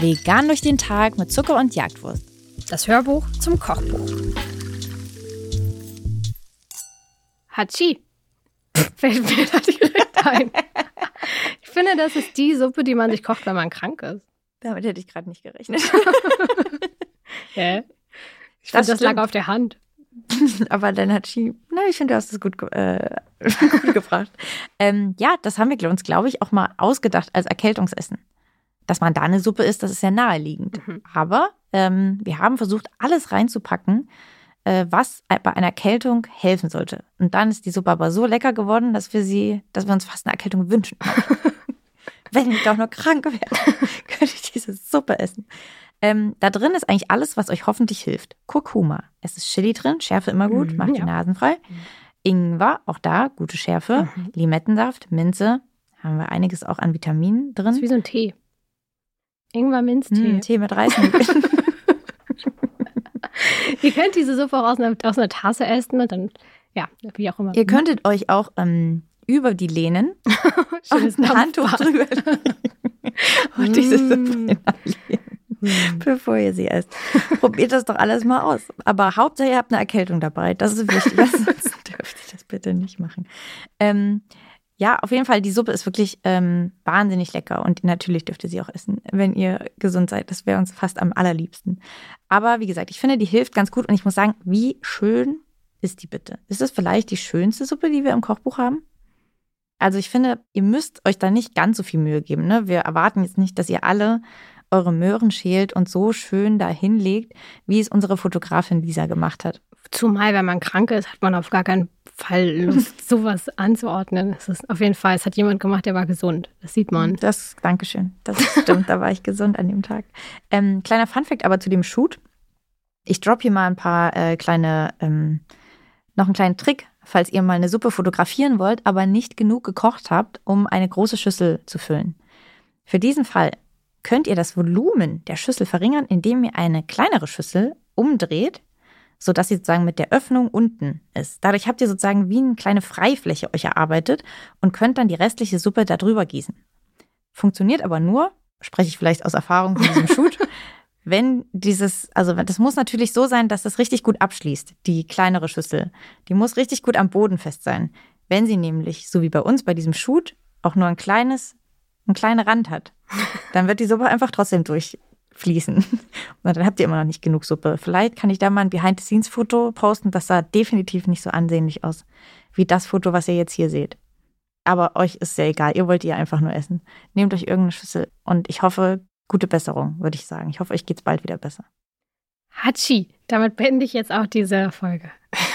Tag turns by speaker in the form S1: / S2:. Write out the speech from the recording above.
S1: Vegan durch den Tag mit Zucker und Jagdwurst.
S2: Das Hörbuch zum Kochbuch. Hachi. Fällt mir da direkt ein. Ich finde, das ist die Suppe, die man sich kocht, wenn man krank ist.
S1: Damit hätte ich gerade nicht gerechnet.
S2: Hä? Ich finde, das, lag
S1: stimmt.
S2: auf der Hand.
S1: Aber dann hat sie, na, ich finde, du hast es gut, äh, gut gebracht. Ähm, ja, das haben wir uns, glaube ich, auch mal ausgedacht als Erkältungsessen. Dass man da eine Suppe isst, das ist ja naheliegend.
S2: Mhm.
S1: Aber ähm, wir haben versucht, alles reinzupacken, äh, was bei einer Erkältung helfen sollte. Und dann ist die Suppe aber so lecker geworden, dass wir sie, dass wir uns fast eine Erkältung wünschen. Wenn ich doch nur krank wäre, könnte ich diese Suppe essen. Ähm, da drin ist eigentlich alles, was euch hoffentlich hilft. Kurkuma. Es ist Chili drin, Schärfe immer gut,
S2: Mhm,
S1: macht die
S2: ja.
S1: Nasen frei. Ingwer, auch da, gute Schärfe.
S2: Mhm.
S1: Limettensaft, Minze, haben wir einiges auch an Vitaminen
S2: Das ist
S1: drin.
S2: wie so ein Tee. Ingwer-Minztee.
S1: Mm, Tee mit Reisnudeln.
S2: Ihr könnt diese Suppe auch aus einer, aus einer Tasse essen und dann, ja, wie auch immer.
S1: Ihr könntet euch auch ähm, über die lehnen
S2: Schönes
S1: und ein Handtuch drüber und diese Suppe
S2: Mm.
S1: inhalieren, bevor ihr sie esst. Probiert das doch alles mal aus. Aber Hauptsache, ihr habt eine Erkältung dabei. Das ist wichtig. Das bitte nicht machen. Ähm, ja, auf jeden Fall, die Suppe ist wirklich ähm, wahnsinnig lecker. Und natürlich dürft ihr sie auch essen, wenn ihr gesund seid. Das wäre uns fast am allerliebsten. Aber wie gesagt, ich finde, die hilft ganz gut. Und ich muss sagen, wie schön ist die bitte? Ist das vielleicht die schönste Suppe, die wir im Kochbuch haben? Also ich finde, ihr müsst euch da nicht ganz so viel Mühe geben. Ne? Wir erwarten jetzt nicht, dass ihr alle eure Möhren schält und so schön da hinlegt, wie es unsere Fotografin Lisa gemacht hat.
S2: Zumal, wenn man krank ist, hat man auf gar keinen Fall Lust, sowas anzuordnen. Es ist auf jeden Fall, es hat jemand gemacht, der war gesund. Das sieht man.
S1: Das, Dankeschön. Das stimmt, da war ich gesund an dem Tag. Ähm, kleiner Funfact aber zu dem Shoot. Ich drop hier mal ein paar äh, kleine, ähm, noch einen kleinen Trick, falls ihr mal eine Suppe fotografieren wollt, aber nicht genug gekocht habt, um eine große Schüssel zu füllen. Für diesen Fall könnt ihr das Volumen der Schüssel verringern, indem ihr eine kleinere Schüssel umdreht, sodass sie sozusagen mit der Öffnung unten ist. Dadurch habt ihr sozusagen wie eine kleine Freifläche euch erarbeitet und könnt dann die restliche Suppe da drüber gießen. Funktioniert aber nur, spreche ich vielleicht aus Erfahrung von diesem Shoot, wenn dieses, also das muss natürlich so sein, dass das richtig gut abschließt, die kleinere Schüssel. Die muss richtig gut am Boden fest sein. Wenn sie nämlich, so wie bei uns bei diesem Shoot, auch nur ein kleines, einen kleinen Rand hat, dann wird die Suppe einfach trotzdem durchfließen. Und dann habt ihr immer noch nicht genug Suppe. Vielleicht kann ich da mal ein Behind-the-Scenes-Foto posten. Das sah definitiv nicht so ansehnlich aus, wie das Foto, was ihr jetzt hier seht. Aber euch ist ja egal. Ihr wollt ihr einfach nur essen. Nehmt euch irgendeine Schüssel. Und ich hoffe, gute Besserung, würde ich sagen. Ich hoffe, euch geht's bald wieder besser.
S2: Hatschi. Damit beende ich jetzt auch diese Folge.